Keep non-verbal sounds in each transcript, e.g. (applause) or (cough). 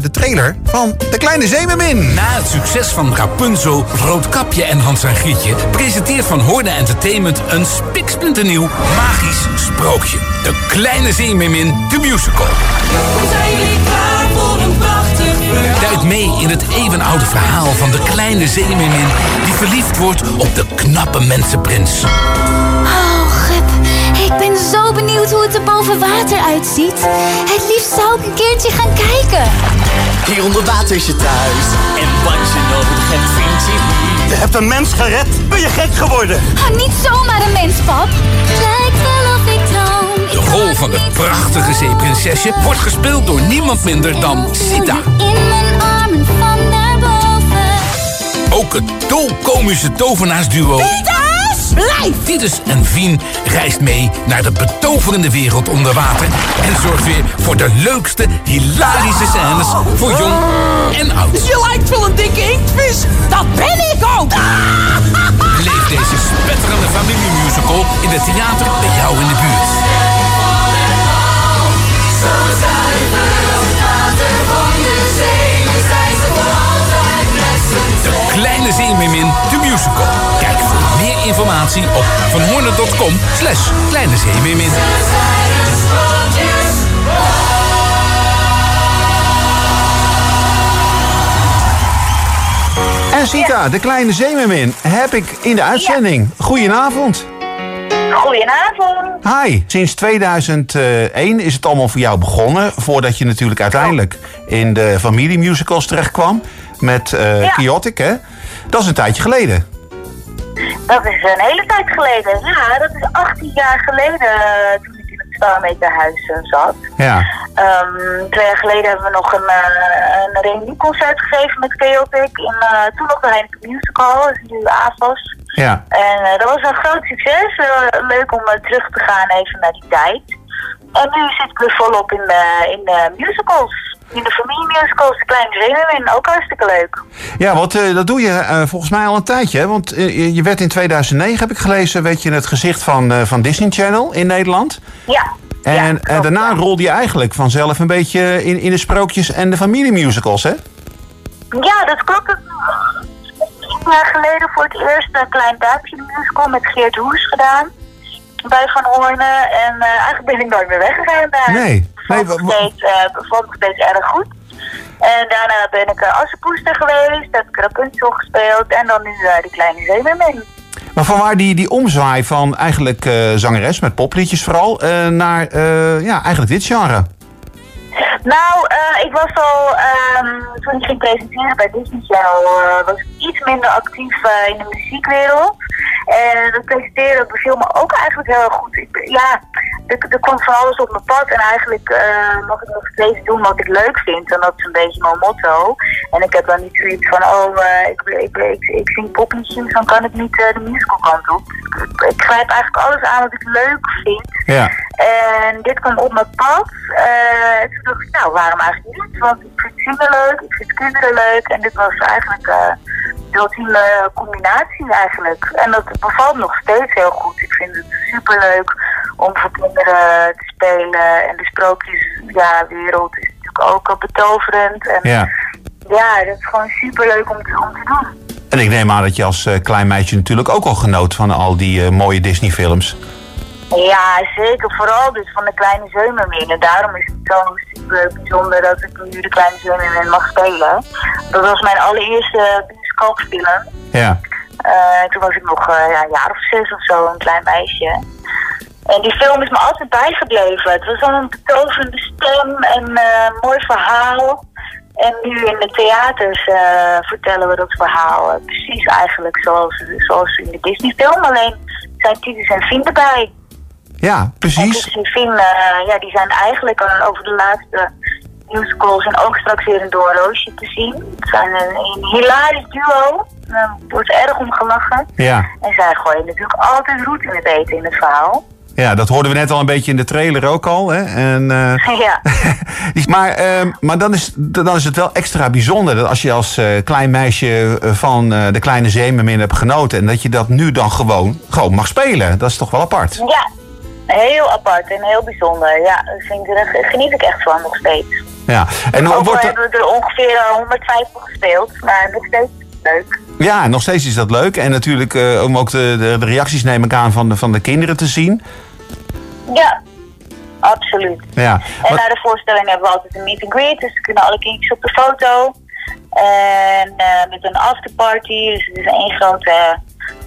de trailer van De Kleine Zeemermin. Na het succes van Rapunzel, Roodkapje en Hans en Grietje... presenteert Van Hoorn Entertainment een spiksplinternieuw magisch sprookje. De Kleine Zeemermin, de musical. Zijn jullie klaar voor een prachtig verhaal? Duikt mee in het eeuwenoude verhaal van de kleine zeemermin... die verliefd wordt op de knappe mensenprins. Oh, Gep, ik ben zo benieuwd hoe het er boven water uitziet. Het liefst zou ik een keertje gaan kijken. Hier onder water is je thuis. En wat je nodig hebt, vind je hier. Je hebt een mens gered. Ben je gek geworden? Oh, niet zomaar een mens, pap. Lijkt wel of ik droom. De rol van het prachtige zeeprinsesje wordt gespeeld door niemand minder dan Sita. In mijn armen van daarboven. Ook het dolkomische tovenaarsduo... Titus en Vien reist mee naar de betoverende wereld onder water... en zorgt weer voor de leukste, hilarische scènes voor jong en oud. Je lijkt wel een dikke inktvis. Dat ben ik ook. (laughs) Beleef deze spetterende familiemusical in het theater bij jou in de buurt. De Kleine Zeemermin, de musical. Kijk meer informatie op vanhoornen.com slash kleine zeemermin. En Sita, De Kleine Zeemermin, heb ik in de uitzending. Goedenavond. Goedenavond. Hi, sinds 2001 is het allemaal voor jou begonnen. Voordat je natuurlijk uiteindelijk in de familiemusicals terecht kwam. Met eh Ja. Chaotic, hè? Dat is een tijdje geleden. Dat is een hele tijd geleden. Ja, dat is 18 jaar geleden eh, toen ik in het Starmakerhuis uh, zat. Ja. Ehm, twee jaar geleden hebben we nog een, uh, een reunieconcert gegeven met Chaotic. In, uh, toen nog de Heineken Musical, dat is nu AFAS. Ja. En uh, dat was een groot succes. Uh, leuk om terug te gaan even naar die tijd. En nu zit ik weer volop in de, in de musicals. In de familiemusicals, de Kleine Zeemermin, ook hartstikke leuk. Ja, want uh, dat doe je uh, volgens mij al een tijdje. Hè? Want uh, je werd in 2009, heb ik gelezen, weet je, het gezicht van, van Disney Channel in Nederland. Ja. En, ja, en daarna rolde je eigenlijk vanzelf een beetje in, in de sprookjes en de familiemusicals, hè? Ja, dat klopt. Een jaar geleden voor het eerst een klein duimpje musical met Geert Hoes gedaan. Bij Van Hoornen. En eigenlijk ben ik nooit meer weggegaan daar. Nee. Nee bevalt, me steeds, uh, erg goed. En daarna ben ik uh, Assenpoester geweest. Heb ik Rapunzel gespeeld. En dan nu uh, die kleine zeemermin. Maar van waar die, die omzwaai van eigenlijk uh, zangeres met popliedjes vooral... naar ja, eigenlijk dit genre? Nou, uh, ik was al, um, toen ik ging presenteren bij Disney Channel, uh, was ik iets minder actief uh, in de muziekwereld. En dat presenteren beviel me ook eigenlijk heel erg goed. Ik, ja, er, er kwam van alles op mijn pad en eigenlijk mag ik nog steeds doen wat ik leuk vind. En dat is een beetje mijn motto. En ik heb dan niet zoiets van, oh, ik, ik, ik, ik zing dan kan ik niet de musical kant op. Ik, ik grijp eigenlijk alles aan wat ik leuk vind. Ja. En dit kwam op mijn pad. ik, nou, waarom eigenlijk niet? Want ik vind zingen leuk, ik vind kinderen leuk. En dit was eigenlijk uh, de ultieme combinatie eigenlijk. En dat bevalt nog steeds heel goed. Ik vind het superleuk om voor kinderen te spelen. En de sprookjeswereld ja, is natuurlijk ook betoverend. En ja. ja, dat is gewoon superleuk om te, om te doen. En ik neem aan dat je als uh, klein meisje natuurlijk ook al genoot van al die uh, mooie Disney films. Ja, zeker. Vooral dus van de Kleine Zeemermin. En daarom is het zo bijzonder dat ik nu de Kleine Zeemermin mag spelen. Dat was mijn allereerste bioscoopfilm. Ja. Uh, toen was ik nog uh, ja, een jaar of zes of zo, een klein meisje. En die film is me altijd bijgebleven. Het was dan een betoverende stem en uh, mooi verhaal. En nu in de theaters vertellen we dat verhaal precies eigenlijk zoals, zoals in de Disney film. Alleen zijn Titus en Fien erbij. Ja, precies. En Fien, uh, ja, die zijn eigenlijk al over de laatste musicals en ook straks weer een Door Roosje te zien. Het zijn een, een hilarisch duo. Er wordt erg om gelachen. Ja. En zij gooien natuurlijk altijd roet in het eten in het verhaal. Ja, dat hoorden we net al een beetje in de trailer ook al. Hè? En, uh, (laughs) ja. (laughs) maar uh, maar dan, is, dan is het wel extra bijzonder dat als je als uh, klein meisje van de kleine zeemermin hebt genoten... en dat je dat nu dan gewoon, gewoon mag spelen. Dat is toch wel apart? Ja, heel apart en heel bijzonder. Ja, daar geniet ik echt van nog steeds. Ja, en Ook wordt hebben we er ongeveer eh, 150 gespeeld, maar nog steeds leuk. ja, nog steeds is dat leuk. En natuurlijk eh, om ook de, de, de reacties neem ik aan van de, van de kinderen te zien. Ja, absoluut. Ja, En na de voorstelling hebben we altijd een meet and greet, dus kunnen alle kindjes op de foto. En eh, met een afterparty, dus het is één grote eh,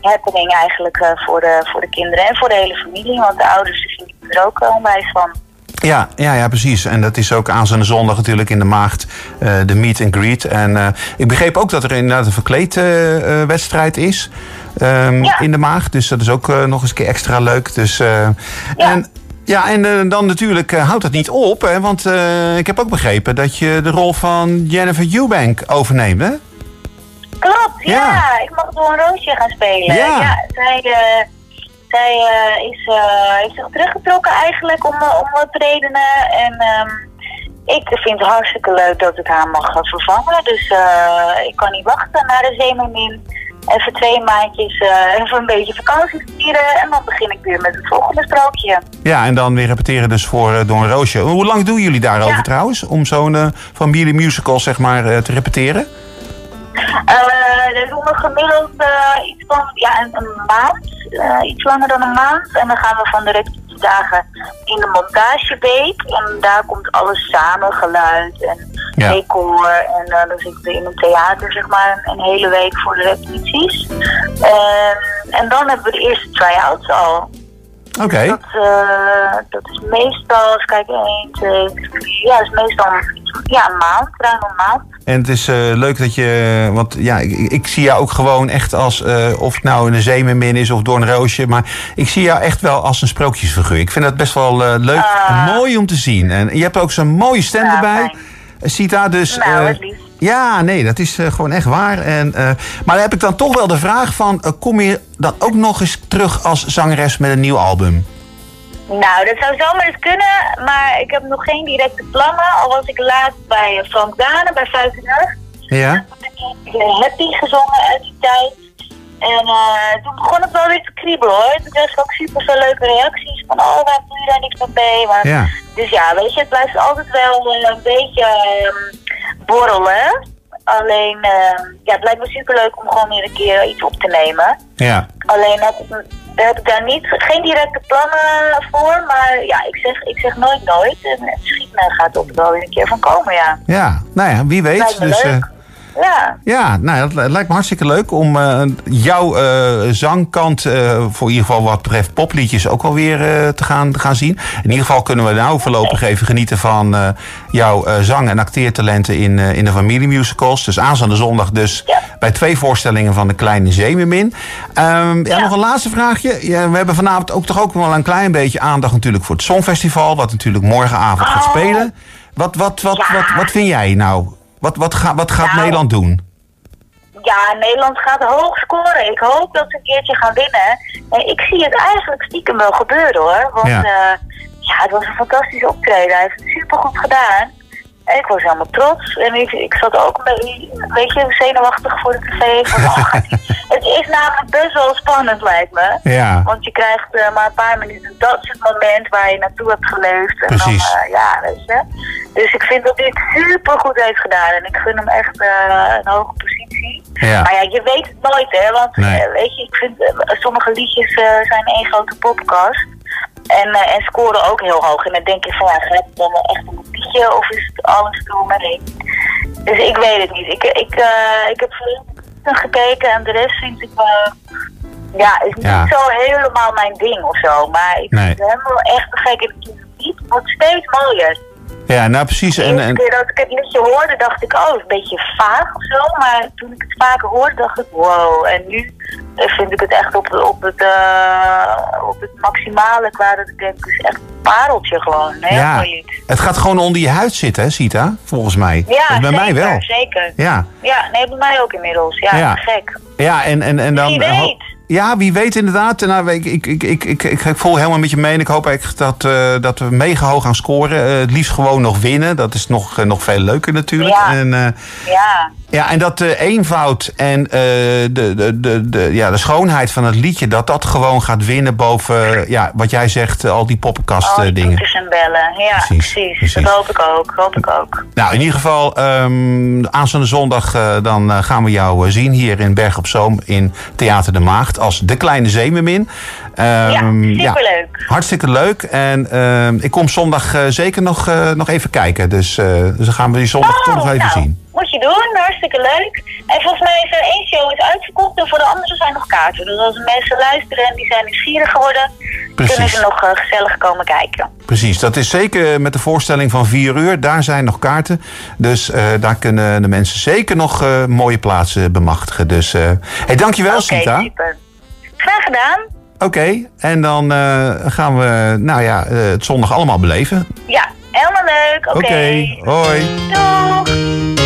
happening eigenlijk eh, voor, de, voor de kinderen en voor de hele familie. Want de ouders genieten er ook onwijs van. Ja, ja, ja, precies. En dat is ook aanstaande zondag natuurlijk in de Maagd eh, de meet and greet. En eh, ik begreep ook dat er inderdaad een verkleedwedstrijd wedstrijd is ehm, Ja. in de Maagd. Dus dat is ook nog eens een keer extra leuk. Dus, Ja. En, ja, en dan natuurlijk houdt dat niet op. Hè, want ik heb ook begrepen dat je de rol van Jennifer Eubank overneemt. Hè? Klopt, ja. Ja. Ik mag door een roosje gaan spelen. Ja. zij eh, zij eh, is, eh, heeft zich teruggetrokken eigenlijk om, om wat redenen. En ehm, ik vind het hartstikke leuk dat ik haar mag vervangen. Dus ik kan niet wachten naar de Zeemermin. Even twee maandjes even een beetje vakantie vieren. En dan begin ik weer met het volgende sprookje. Ja, en dan weer repeteren dus voor uh, Don Roosje. Hoe lang doen jullie daarover Ja. trouwens? Om zo'n uh, familie musical zeg maar uh, te repeteren? Dat doen we gemiddeld eh, iets van ja, een, een maand. Eh, iets langer dan een maand. En dan gaan we van de repetitiedagen in de montageweek. En daar komt alles samen, geluid en Ja. decor. En eh, dan zitten we in een theater zeg maar een, hele week voor de repetities. En, en dan hebben we de eerste try-outs al. Oké. Dat, dat is meestal, eens kijken, 1, 2, 3, ja, dat is meestal ja, een maand, ruim een maand. En het is eh, leuk dat je. Want ja, ik, ik zie jou ook gewoon echt als. eh, of het nou een zeemermin is of Doornroosje. Maar ik zie jou echt wel als een sprookjesfiguur. Ik vind dat best wel eh, leuk en mooi om te zien. En je hebt ook zo'n mooie stem Ah. Erbij. Sita, dus. Nou, ja, nee, dat is gewoon echt waar. En, maar dan heb ik dan toch wel de vraag van... kom je dan ook nog eens terug als zangeres met een nieuw album? Nou, dat zou zomaar eens kunnen, maar ik heb nog geen directe plannen. Al was ik laatst bij Frank Dane, bij Vuitenurg. Ja? Ik heb Happy gezongen uit die tijd. En eh, toen begon het wel weer te kriebelen hoor. Toen kreeg ik ook super veel leuke reacties van, oh, waarom doe je daar niks mee? Maar, Ja. Dus ja, weet je, het blijft altijd wel eh, een beetje ehm, borrelen. Alleen, ehm, ja, het lijkt me super leuk om gewoon weer een keer iets op te nemen. Ja. Alleen ik, heb ik daar niet, geen directe plannen voor. Maar ja, ik zeg, ik zeg nooit nooit. En misschien eh, gaat er ook wel weer een keer van komen, ja. Ja, nou ja, wie weet. Dus, leuk. Ja, Ja, nou, dat li- lijkt me hartstikke leuk om eh, jouw eh, zangkant, eh, voor in ieder geval wat betreft popliedjes, ook alweer te, gaan, te gaan zien. In ieder geval kunnen we nou voorlopig even genieten van jouw zang- en acteertalenten in, in de familiemusicals. Dus aanstaande zondag dus Ja. bij twee voorstellingen van de Kleine Zeemermin. Ehm, ja, Ja. nog een laatste vraagje. Ja, we hebben vanavond ook toch ook wel een klein beetje aandacht natuurlijk voor het Songfestival, wat natuurlijk morgenavond gaat Oh. spelen. Wat, wat, wat, wat, wat vind jij nou? Wat, wat, ga, wat gaat Nou, Nederland doen? ja, Nederland gaat hoog scoren. Ik hoop dat ze een keertje gaan winnen. En ik zie het eigenlijk stiekem wel gebeuren hoor. Want Ja. ja, ja het was een fantastisch optreden. Hij heeft het supergoed gedaan. Ik was helemaal trots. En ik, ik zat ook een beetje, zenuwachtig voor de tv. Van, (laughs) oh, het is namelijk best wel spannend lijkt me. Ja. Want je krijgt eh, maar een paar minuten. Dat is het moment waar je naartoe hebt geleefd. En Precies. Dan, eh, ja, weet je. Dus ik vind dat hij het super goed heeft gedaan. En ik gun hem echt eh, een hoge positie. Ja. Maar ja, je weet het nooit, hè. Want Nee. weet je, ik vind sommige liedjes zijn één grote poppenkast. En, eh, en scoren ook heel hoog. En dan denk je van, ja, gaat het dan echt om een liedje? Of is het alles door me heen? Dus ik weet het niet. Ik, ik, eh, ik heb veel gekeken en de rest vind ik wel... Ja, is niet Ja. zo helemaal mijn ding of zo. Maar ik Nee. vind het helemaal echt te gek. En. Het wordt steeds mooier. Ja, nou precies. En, en, keer dat ik het liedje hoorde, dacht ik, oh, het is een beetje vaag of zo. Maar toen ik het vaker hoorde, dacht ik, wow. En nu eh, vind ik het echt op, op, het, eh, op het maximale qua dat ik denk, het is echt een pareltje gewoon. Heel ja, lied. het gaat gewoon onder je huid zitten, hè, Sita? Volgens mij. Ja, bij zeker, mij wel. zeker. Ja, Ja, nee, bij mij ook inmiddels. Ja, Ja. gek. ja en, en, en dan... Wie weet. Ja, wie weet inderdaad. Nou, ik, ik, ik, ik, ik, ik voel helemaal met je mee. En ik hoop eigenlijk dat, eh, dat we mega hoog gaan scoren. Eh, het liefst gewoon nog winnen. Dat is nog, eh, nog veel leuker natuurlijk. Ja. En, Ja, ja, en dat de eenvoud en de, de, de, de, ja, de schoonheid van het liedje... dat dat gewoon gaat winnen boven ja, wat jij zegt, al die poppenkast die dingen. en bellen. Ja, Precies, precies. precies. Dat hoop ik ook, hoop ik ook. Nou, in ieder geval, ehm aanstaande zondag dan gaan we jou zien hier in Berg op Zoom in Theater de Maagd als de kleine zeemermin. Ehm, Ja, superleuk. hartstikke leuk. En ehm, ik kom zondag eh, zeker nog, eh, nog even kijken. Dus, eh, dus dan gaan we die zondag toch nog even nou, zien. moet je doen. Hartstikke leuk. En volgens mij is er één show is uitverkocht en voor de andere zijn nog kaarten. Dus als mensen luisteren en die zijn nieuwsgierig geworden, kunnen ze nog gezellig komen kijken. Precies, dat is zeker met de voorstelling van 4 uur. Daar zijn nog kaarten. Dus daar kunnen de mensen zeker nog mooie plaatsen bemachtigen. Dus eh hey, dankjewel, Oké, Sita. super. Graag gedaan. Oké, en dan eh, gaan we nou ja, eh, het zondag allemaal beleven. Ja, helemaal leuk. Oké. Oké, hoi. Doeg.